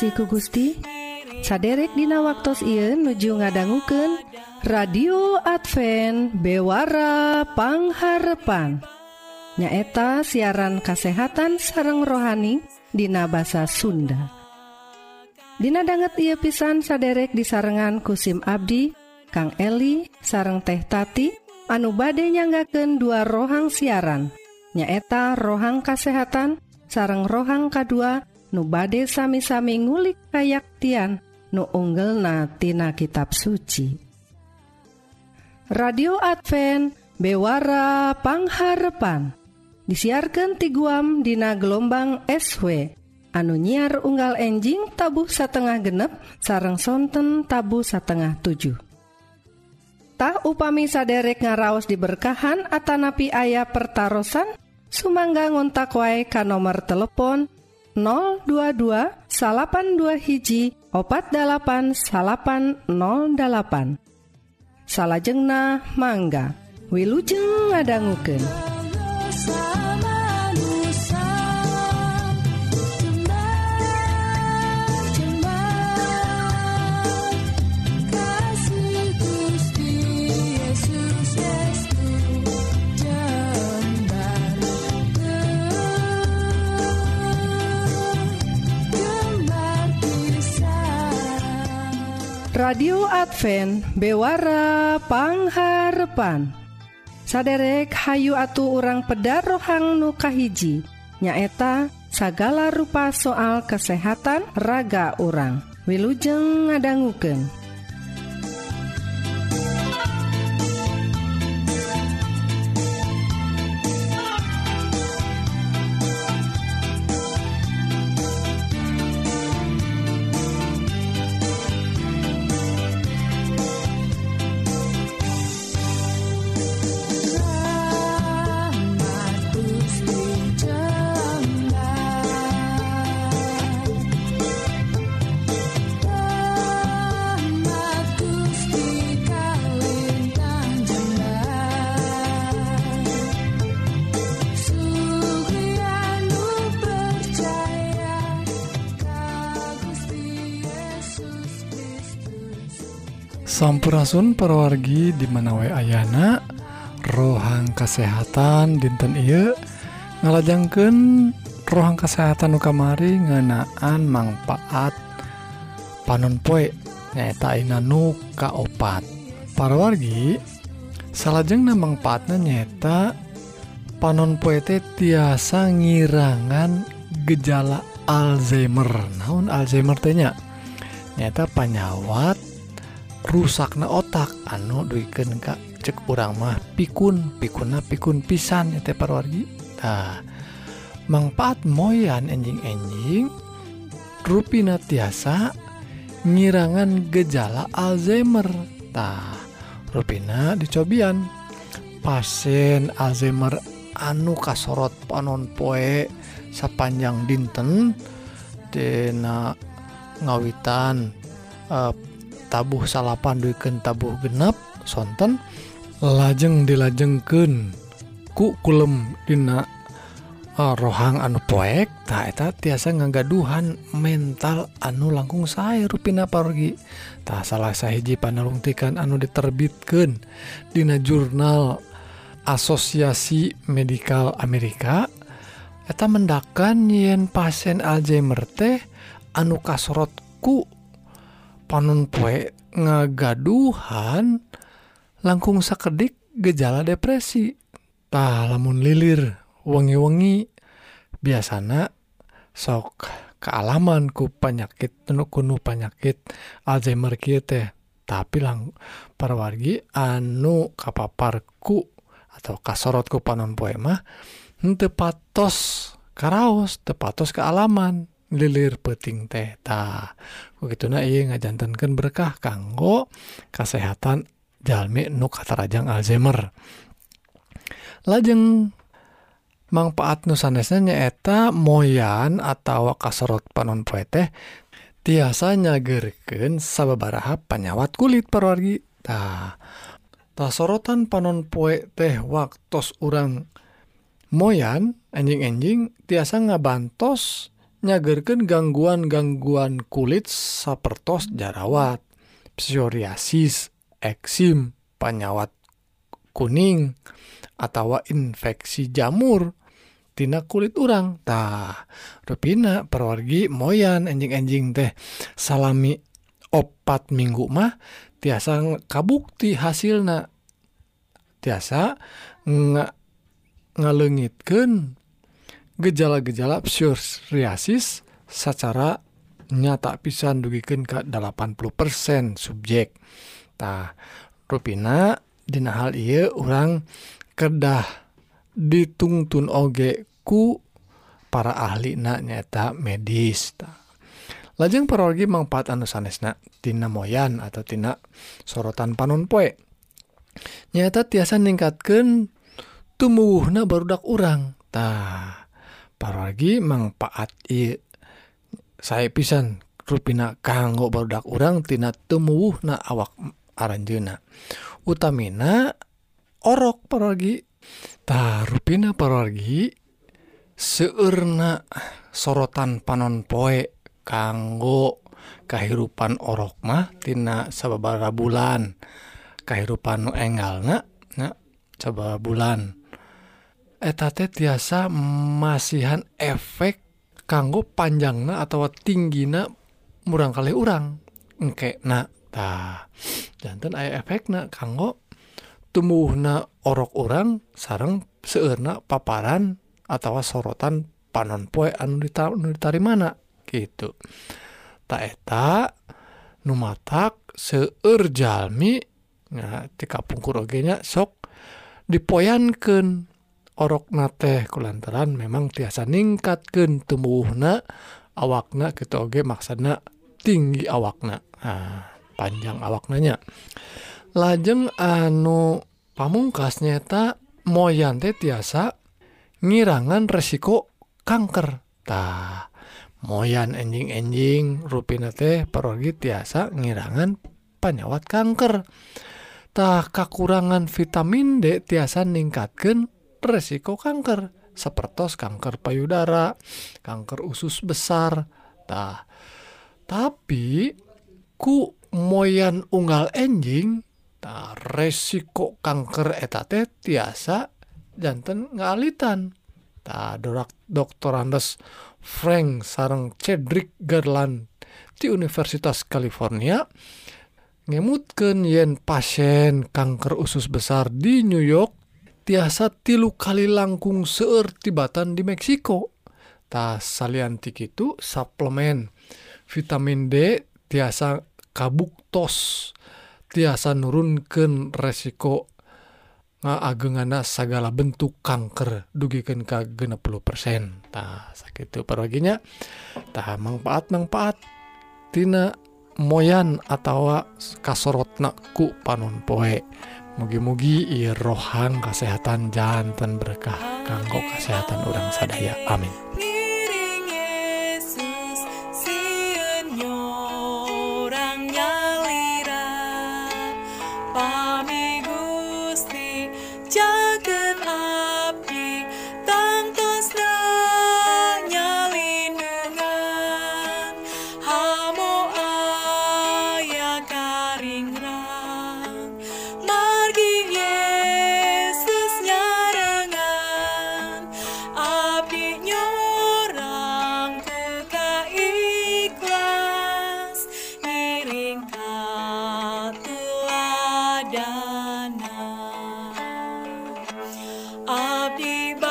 Dipangsi ku Gusti. Saderek Dina waktu Ieu nuju ngadangguken radio Advent bewarapangharpan nyaeta siaran kasehatan sareng rohani Dina basa Sunda. Dina banget ia pisan saderek disarengan kusim Abdi Kang Eli sareng teh tati anu bade nyanggaken dua rohang siaran. Nyaeta rohang kasehatan sareng rohang K2 nu bade sami-sami ngulik kayaktian nu unggel natina kitab suci. Radio Advent Bewara Pangharepan disiarkan ti guam dina gelombang SW anu nyiar unggal enjing tabuh satengah genep sarang sonten tabu satengah 7. Tah upami saderek ngaraos diberkahan atanapi ayah pertaran sumangga ngontak wae ka nomor telepon 022 82 hiji opat 8808 salajengna mangga Wilujeng ngadangguken. radio Advent bewarapangharpan saderek Hayu atu orang pedar rohang nukahiji nyaeta sagala rupa soal kesehatan raga orang Wilujeng ngadangguken Sampurasun perwargi di Manawai Ayana. Rohang kesehatan dinten I ngalajangken rohang kesehatan Nukamari ngenaan manfaat panon poinyata nuka opat parawargi salahjeng na manfaatnya nyata panon poete tiasa ngirangan gejala Alzheimer. Naun Alzheimernya nyata panyawat rusakna otak. Anu duken Ka cek kurang mah pikun pikuna pikun pisan wargi parwargitah manfaat moyan enjing-enjing ruina tiasa ngirangan gejala Alzheimertah ruina dicobian. Pasien Alzheimer anu kasorot panon poe sepanjang dinten Dena ngawitan eh, tabuh salapan duken tabuh genep sonten lajeng dilajengken ku kulem Dina uh, rohang anu poek taeta tiasa ngagaduhan mental anu langkung saya ruina pergi tak salah sahiji panelungtikan anu diterbitkan Dina jurnal Asosiasi Medikal Amerika eta mendakan yen pasien Alzheimer teh anu kasrotku panun poe ngagaduhan langkung sakedik gejala depresitah lamun lilir wengi-wengi biasanya sok kealamanku penyakit tenuk kuno penyakit Alzheimer kita tapi lang para wargi anu kapaparku atau kasorotku panon poema tepatos karaos tepatos kealaman. lilir peting teh begitu begituna iya ngajantankan berkah kanggo kesehatan jalmi nu katarajang Alzheimer. Lajeng manfaat nusanesnya nyaeta moyan atau kasorot panon poe teh tiasa nyagerkeun sababaraha panyawat kulit perwargi tah tasorotan panon poe teh waktos urang moyan anjing-enjing tiasa ngabantos nyagerken gangguan-gangguan kulit sapertos jarawat psoriasis eksim panyawat kuning atau infeksi jamur tina kulit urang. Tah rupina perwargi moyan anjing-anjing teh. Salami opat minggu mah tiasa kabukti hasilna. Tiasa nggak ngalengitkan gejala-gejala psoriasis secara nyata pisan dugiken ke 80% subjektah ruina Dina hal ia orang kedah ditungtun ogeku para ahli nanyata medis lajeng perogi manfaat anu sanesna tina moyan atau tina sorotan panon poe. Nyata tiasa ningkatkan tumbuhna barudak urang tah. paragi manfaat saya pisan. Ruina kanggo barudak urangtina tumbuh na awak aranjena utamina orok paragitah ruina paragi seurna sorotan panon poe kanggo kehidupan orok mahtina sabababara bulan kehidupan nu engalna nah, coba bulan etate tiasa masihan efek kanggo panjangna atau tinggina murang kali urang. Engke natah jantan aya efek na kanggo tumbuhna orok orang sarang seurna paparan atau sorotan panon poe anu ditari mana gitu. Taeta numatak seur jalmi nah tika pungkur ogenya sok dipoyankan orok nate kulantaran memang tiasa ningkatkan tumbuhna awakna gitu oge maksana tinggi awakna. Nah, panjang awaknanya. Lajeng anu pamungkas nyata moyan teh tiasa ngirangan resiko kanker. Tah moyan enjing-enjing ruina teh perogi tiasa ngirangan panyawat kanker. Tah kekurangan vitamin D tiasa ningkatkan resiko kanker. Sepertos kanker payudara kanker usus besartah tapi ku moyan unggal enjing resiko kanker etate tiasajantan ngalitan. Tak dokter Andes Frank sarang Cedric Garland di Universitas California ngemutken yen pasien kanker usus besar di New York tiasa tilu kali langkung seueur tibatan di Meksiko. Tas saliantik itu suplemen. Vitamin D tiasa kabuktos tiasa nurunkan resiko ngaagenganna segala bentuk kanker. Dugikan ke 60 persen. Tah sakit perbaginya tah manfaat manfaat tina moyan atau kasorotna ku panon poe. Mugi-mugi rohang kesehatan jantan berkah kanggo kesehatan orang sadaya. Amin Madiba.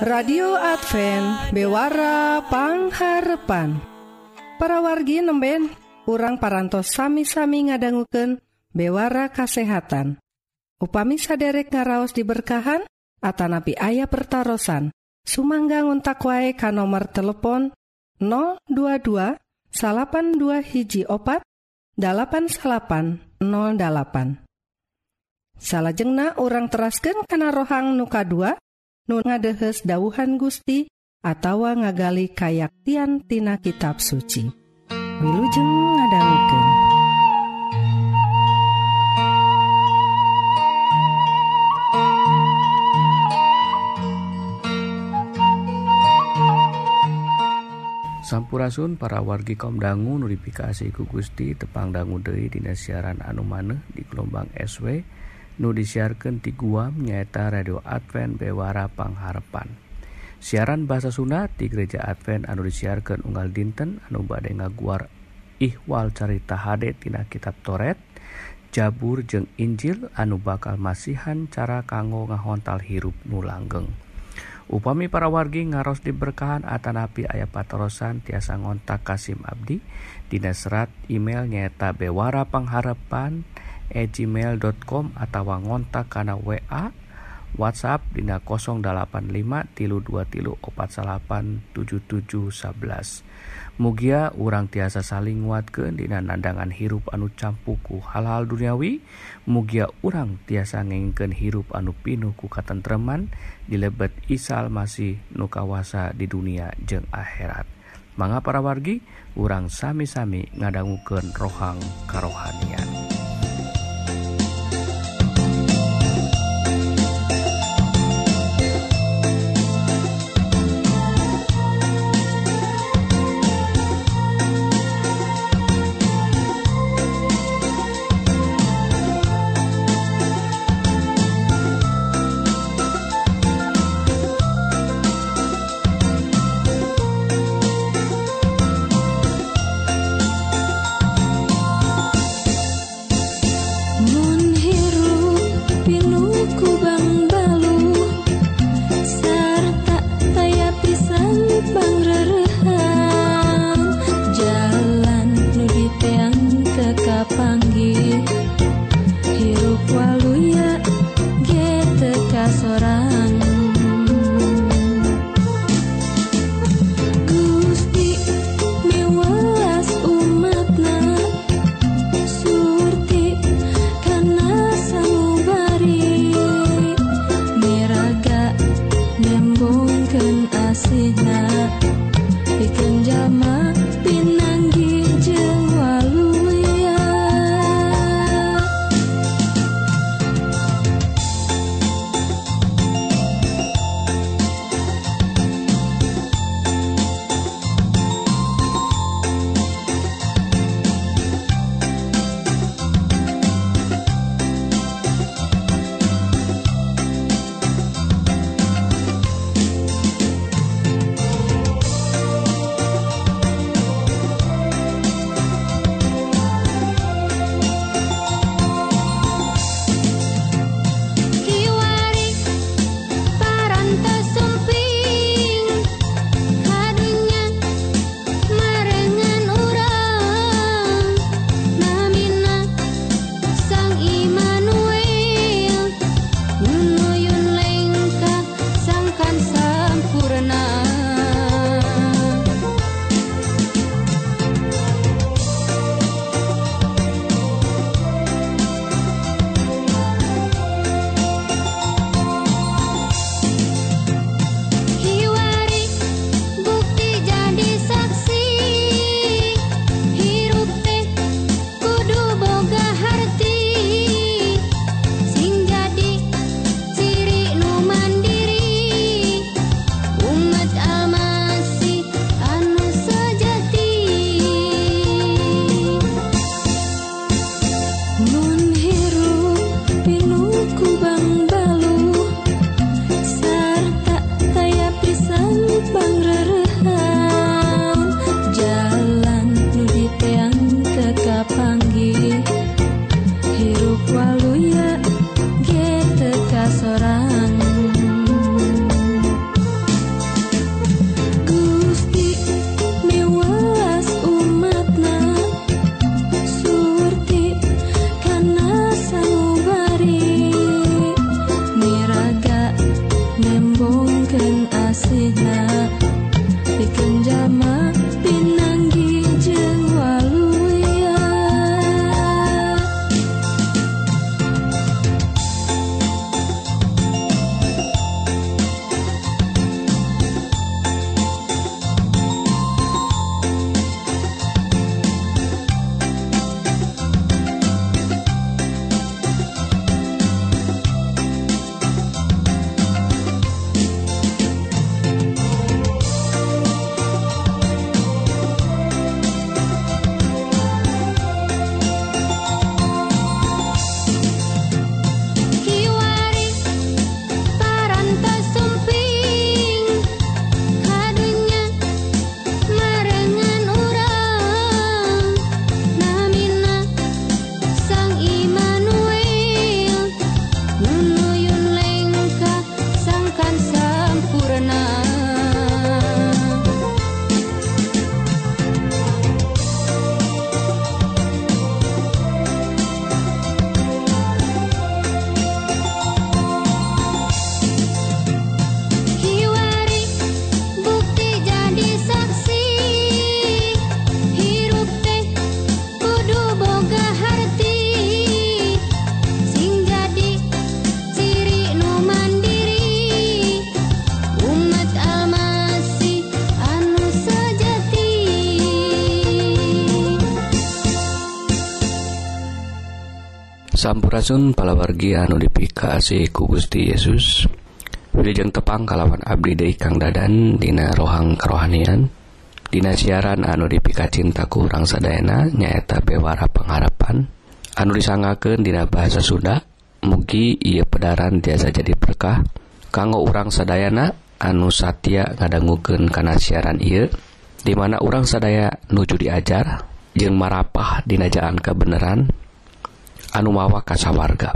radio Advent bewarapangharpan para wargi nemben kurang parantos sami-sami ngadangguken bewara kasehatan. Upami saderek ngaraos diberkahan Atanapi ayah pertaran Sumangga ngontak wae ka nomor telepon 022 dua hiji opat 8808 salahjengnah orang terasken kana rohang nuka 2 ngadehes dauhan Gusti atawa ngagali kayaktiantina kitab suci. Wilujeng ngadangken Sampurasun para wargi kaum dangu notifikasi ku Gusti tepang dangu Dei Dina siaran anu maneh di gelombang SW nu disiarkan ti Guam nyaeta radio Advent Bewara Pangharapan siaran bahasa Sunda di gereja Advent anu disiarkan unggal dinten anu badai ngaguar ihwal carita HD tina kitab Toret Jabur jeung Injil anu bakal masihan cara kanggo ngahontal hirup nu langgeng. Upami para wargi ngaros diberkahan Atanapi ayah patrosan tiasa ngontak Kasim Abdi Dina serat email nyaeta Bewara Pangharapan@ Pangharepan gmail.com atau ngontak karena WA WhatsApp Dina 085 tilu 2 tilu 487711 Mugia urang tiasa saling nguat ke Dina nandangan hirup anu campuku hal-hal duniawi. Mugia urang tiasa ngengken hirup anu pinuhku katentreman di lebet Isal masih nukawasa di dunia jeng akhirat. Manga para wargi urang sami-sami ngadanguken rohang karohanian Raun palawargi anu dipikasi ku Gusti Yesus. Wilujeng tepang kalawan Abdi Day Kang Dadan Dina rohang kerohanian. Dina siaran anu dipika cintaku urang sadayana nyaeta bewara pengharapan. Anu disangaken Dina bahasa Sunda mugi ia pedaran tiasa jadi berkah. Kanggo urang Sadayana anu Satya ngadangguken karena siaran ia dimana orang sadaya nuju diajar jeung marapah dinajaan kebenaran anu mawa kasawarga.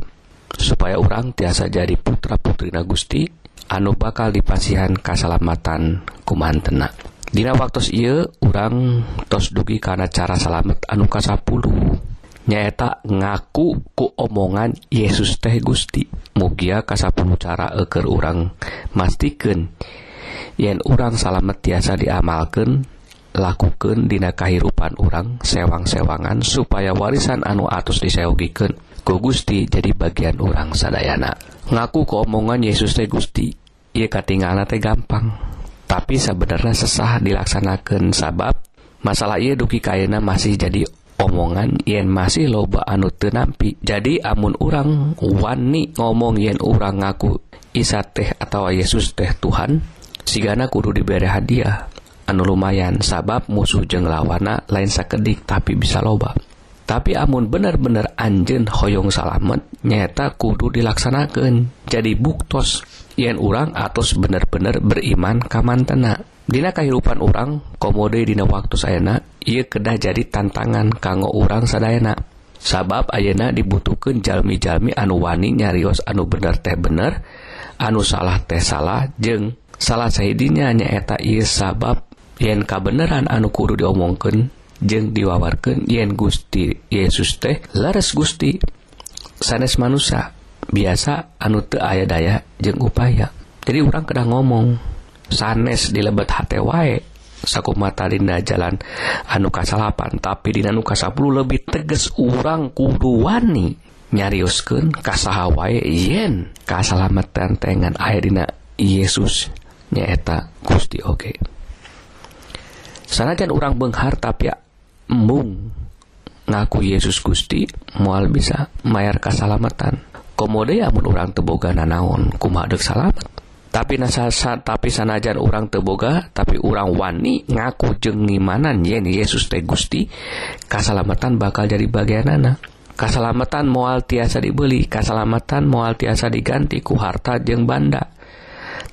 Supaya orang tiasa jadi putra putrina Gusti anu bakal dipasihan kasalamatan kumantena. Dina waktu ia orang tos dugi karena cara salamet anu kasapuluh nyaeta ngaku ku omongan Yesus teh Gusti. Mugia kasapuluh cara eker orang mastikan yen orang salamet tiasa diamalkan lakukan dina kahirupan orang sewang-sewangan supaya warisan anu atus diseogiken ku Gusti jadi bagian orang sadayana. Ngaku keomongan Yesus teh Gusti ia katingana teh gampang tapi sebenarnya sesah dilaksanakan sabab. Masalah ia duki kaina masih jadi omongan yen masih loba anu tenampi jadi amun orang wani ngomong yen orang ngaku Isa teh atau Yesus teh Tuhan sigana kudu diberi hadiah. anu lumayan sabab musuh jeng lawana lain sakedik tapi bisa loba. Tapi amun bener-bener Anjen Hoong salamet nyata kudu dilaksanakan jadi buktos yen urang atus bener-bener beriman kamantena Dina kehidupan orang komode dina waktu sayena ia kedah jadi tantangan kanggo orang sadayana. Sabab Ayena dibutuhkan jalmi-jalmi anu wani nyarios anu bener teh bener anu salah teh salah jeng salah saidinya nyaeta ia sabab yen kabenaran anu kudu diomongken jeng diwawarkan yen Gusti Yesus teh laras Gusti sanes manusia biasa anu te aya daya jeng upaya jadi orang kedah ngomong sanes dilebet hate wae saku mata Dinda jalan anu kasalapan tapi di anu kasapuluh lebih teges urang kudu wani nyariuskeun kasaha wae yen kasalamatan tengan aya dina Yesus nyaeta Gusti oke okay. sanajan orang benghar tapi embung ngaku Yesus Gusti mual bisa mayar kesalamatan komode amun orang teboga nanaon kumadek salamat tapi nasa tapi sanajan orang teboga tapi orang wani ngaku jeng ngimanan yen Yesus teh Gusti keselamatan bakal jadi bagian anak keselamatan moal tiasa dibeli keselamatan moal tiasa diganti ku harta jeng banda.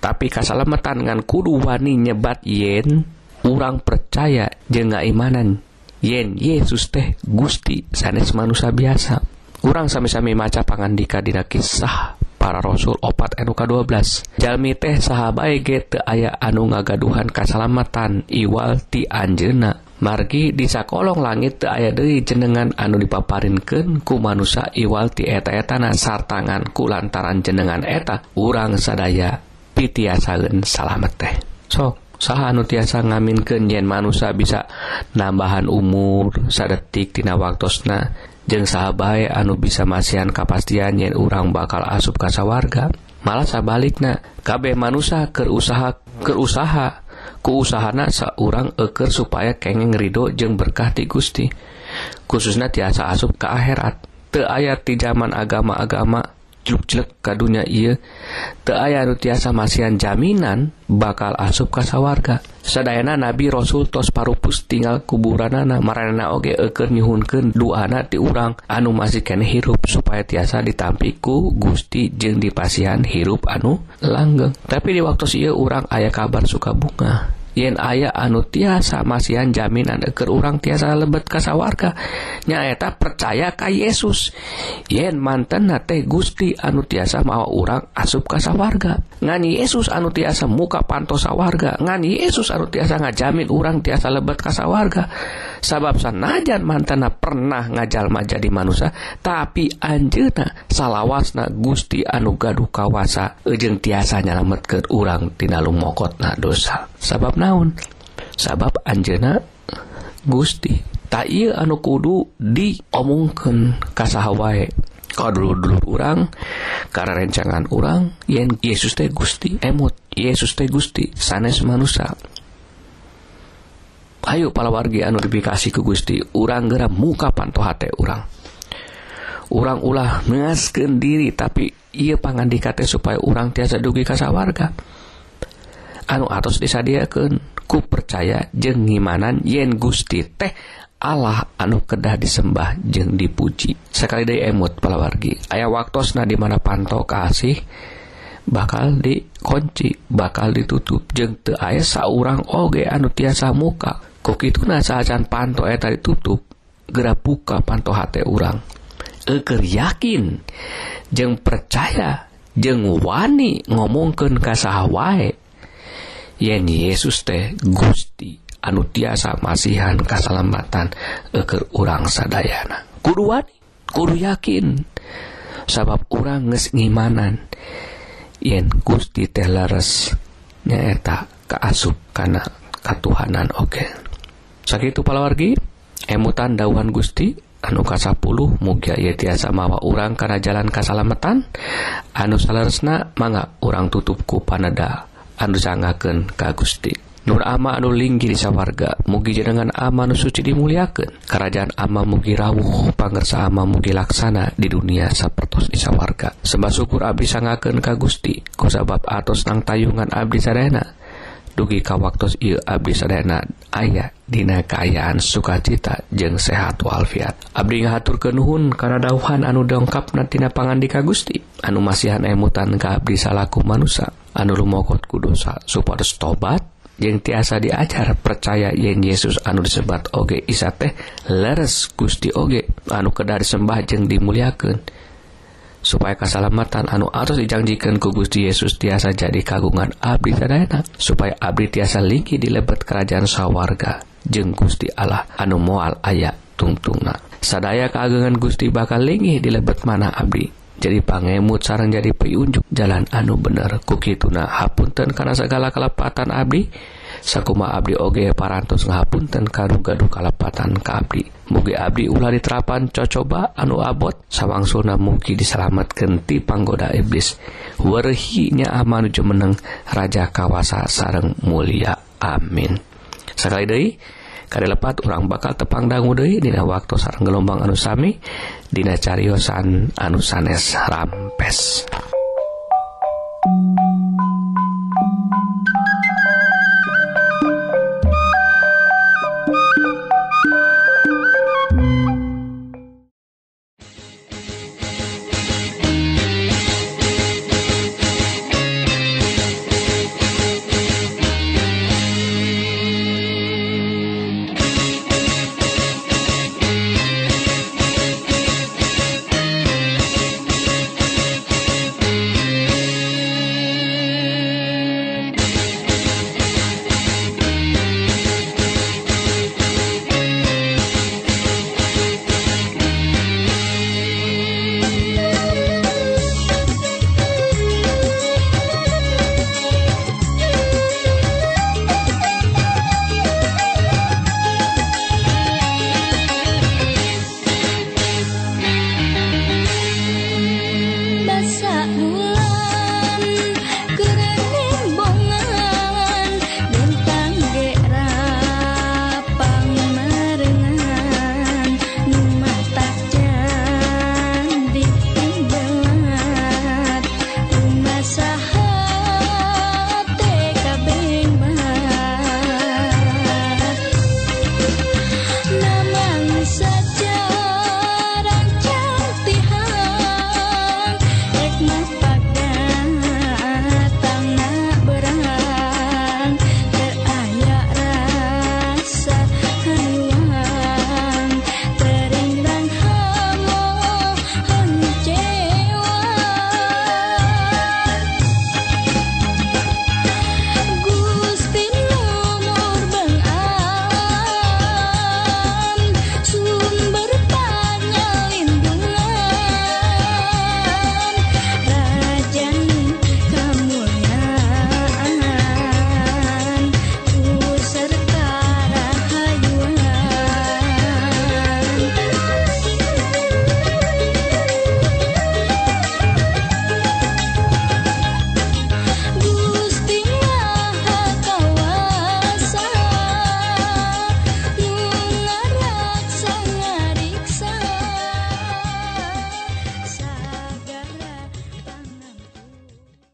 Tapi keselamatan ngan kudu wani nyebat yen orang percaya je ngaimanan yen Yesus teh Gusti sanes manusia biasa. Kurang sami-sami maca pangandika dina kisah para rasul opat anu ka-12 Jami teh sahabat ge teu aya anu ngagaduhan kasalamatan iwal ti Anjena margi disakolong langit aya Dewi jenengan anu dipaparinken ku manusia iwal ti eta-etana sartanganku lantaran jenengan eta. Urang sadaya pitiasaun salamet teh. Sok. saha anu tiasa ngaminkeun yen manusia bisa nambahan umur sadetik tina waktosna. Jeung sahabae anu bisa masihan kapastian yen urang bakal asup ka warga malah sabalikna kabeh manusia keur usaha keur usaha ku usahana saurang eker supaya kengeng ridho jeung berkah ti Gusti. Khususnya tiasa asup ke akhirat. Teu aya di zaman agama-agama jelek kadunya ia te aya nu tiasa masihan jaminan bakal asup ka warga sadayana nabi rasul tos parupus tinggal kuburanana marana oge eker nyuhunkeun duana ti urang. Anu masih kene hirup supaya tiasa ditampiku Gusti jeung dipasihan hirup anu langgeng. Tapi di waktu ieu urang aya kabar suka bunga. yen aya anu tiasa masihan jaminan eker urang tiasa lebet kasawarga nyaeta percaya ka Yesus. Yen manten nate Gusti anu tiasa mawa urang asup kasawarga ngan Yesus anu tiasa muka pantos sawarga. Ngan Yesus anu tiasa ngajamin urang tiasa lebet kasawarga sabab sanajan mantana pernah ngajalma jadi manusia tapi Anjena salahwasna Gusti anu gaduh kawasa ejeng tiasa nyalamet ke urang tinalu mokot nah dosa. Sabab naun sabab Anjena Gusti tak anu kudu diomongken kasahwae dulu-dulu orang karena rencangan orang yang Yesus teh Gusti emut Yesus teh Gusti sanes manusia. Ayo palawargi anu dikasih ke Gusti. Urang gera muka panto hate urang. Orang ulah mengasken diri tapi ia pangan dikate supaya orang tiasa dugi kasawarga anu atas disadiakan ku percaya jeng ngimanan yen Gusti teh Allah anu kedah disembah jeng dipuji. Sekali dari emut palawargi. Ayah waktosna dimana panto kasih bakal dikunci bakal ditutup. Jeng te aya saurang oge anu tiasa muka. kok itu na panto eta ditutup gera buka panto hati orang eker yakin jeng percaya jeng wani ngomongken kasah wae. Yen Yesus teh Gusti anu tiasa masihan kasalamatan eker urang sadayana. Kudu wani kudu yakin. Sabab urang nges ngimanan yen Gusti teh leres nyaeta keasup karena katuhanan oke okay. sakit palawargi emutan dauhan Gusti anu ka 10 mugia ia tiasa mawa urang karena jalan kasalametan anu saleresna manga urang tutupku panada anu sangaken ka Gusti. Nur ama anu linggih disa warga mugi jenengan ama nu suci dimuliakan kerajaan ama mugi rawuh pangersa ama mugi laksana di dunia sapertos di warga sembah syukur abdi sangaken ka Gusti kusabab atos nang tayungan abdi sarena dugi ka waktu il Abdi sadayana aya Dina kaayaan sukacita jeung sehat walfiat Abdi ngahatur kenuhun karena dauhan anu dongkap natina pangandika Gusti. Anu masihan emutan ka Abdi salaku manusia anu lumokot kudosa supados tobat jeung tiasa diajar percaya yen Yesus anu disebat oge isa teh leres Gusti oge. Anu kedar sembah jeung dimuliakeun. supaya kesalamatan anu atos dijanjikan ku Gusti Yesus tiasa jadi kagungan abdi Sadayana supaya abdi tiasa lingki di lebet kerajaan sawarga. Jeng Gusti Allah anu moal aya tungtungna sadaya kagungan Gusti bakal lingih di lebet mana abdi. Jadi pangemut sarang jadi peyunjuk jalan anu bener. Kukituna hapunten karena segala kelepatan abdi. Sakuma Abdi Oge parantos ngahapunten karugaduh kalepatan ka Abdi. Mugi Abdi ulah diterapan cocoba anu abot sawangsuna mugi diselamatkan ti panggoda iblis. Werhinya amanu jumeneng raja kawasa sareng mulia amin. Sekali deui lepat urang bakal tepang dangu Dei Dina waktu sareng gelombang anusami Dina cariyosan anusanes rampes.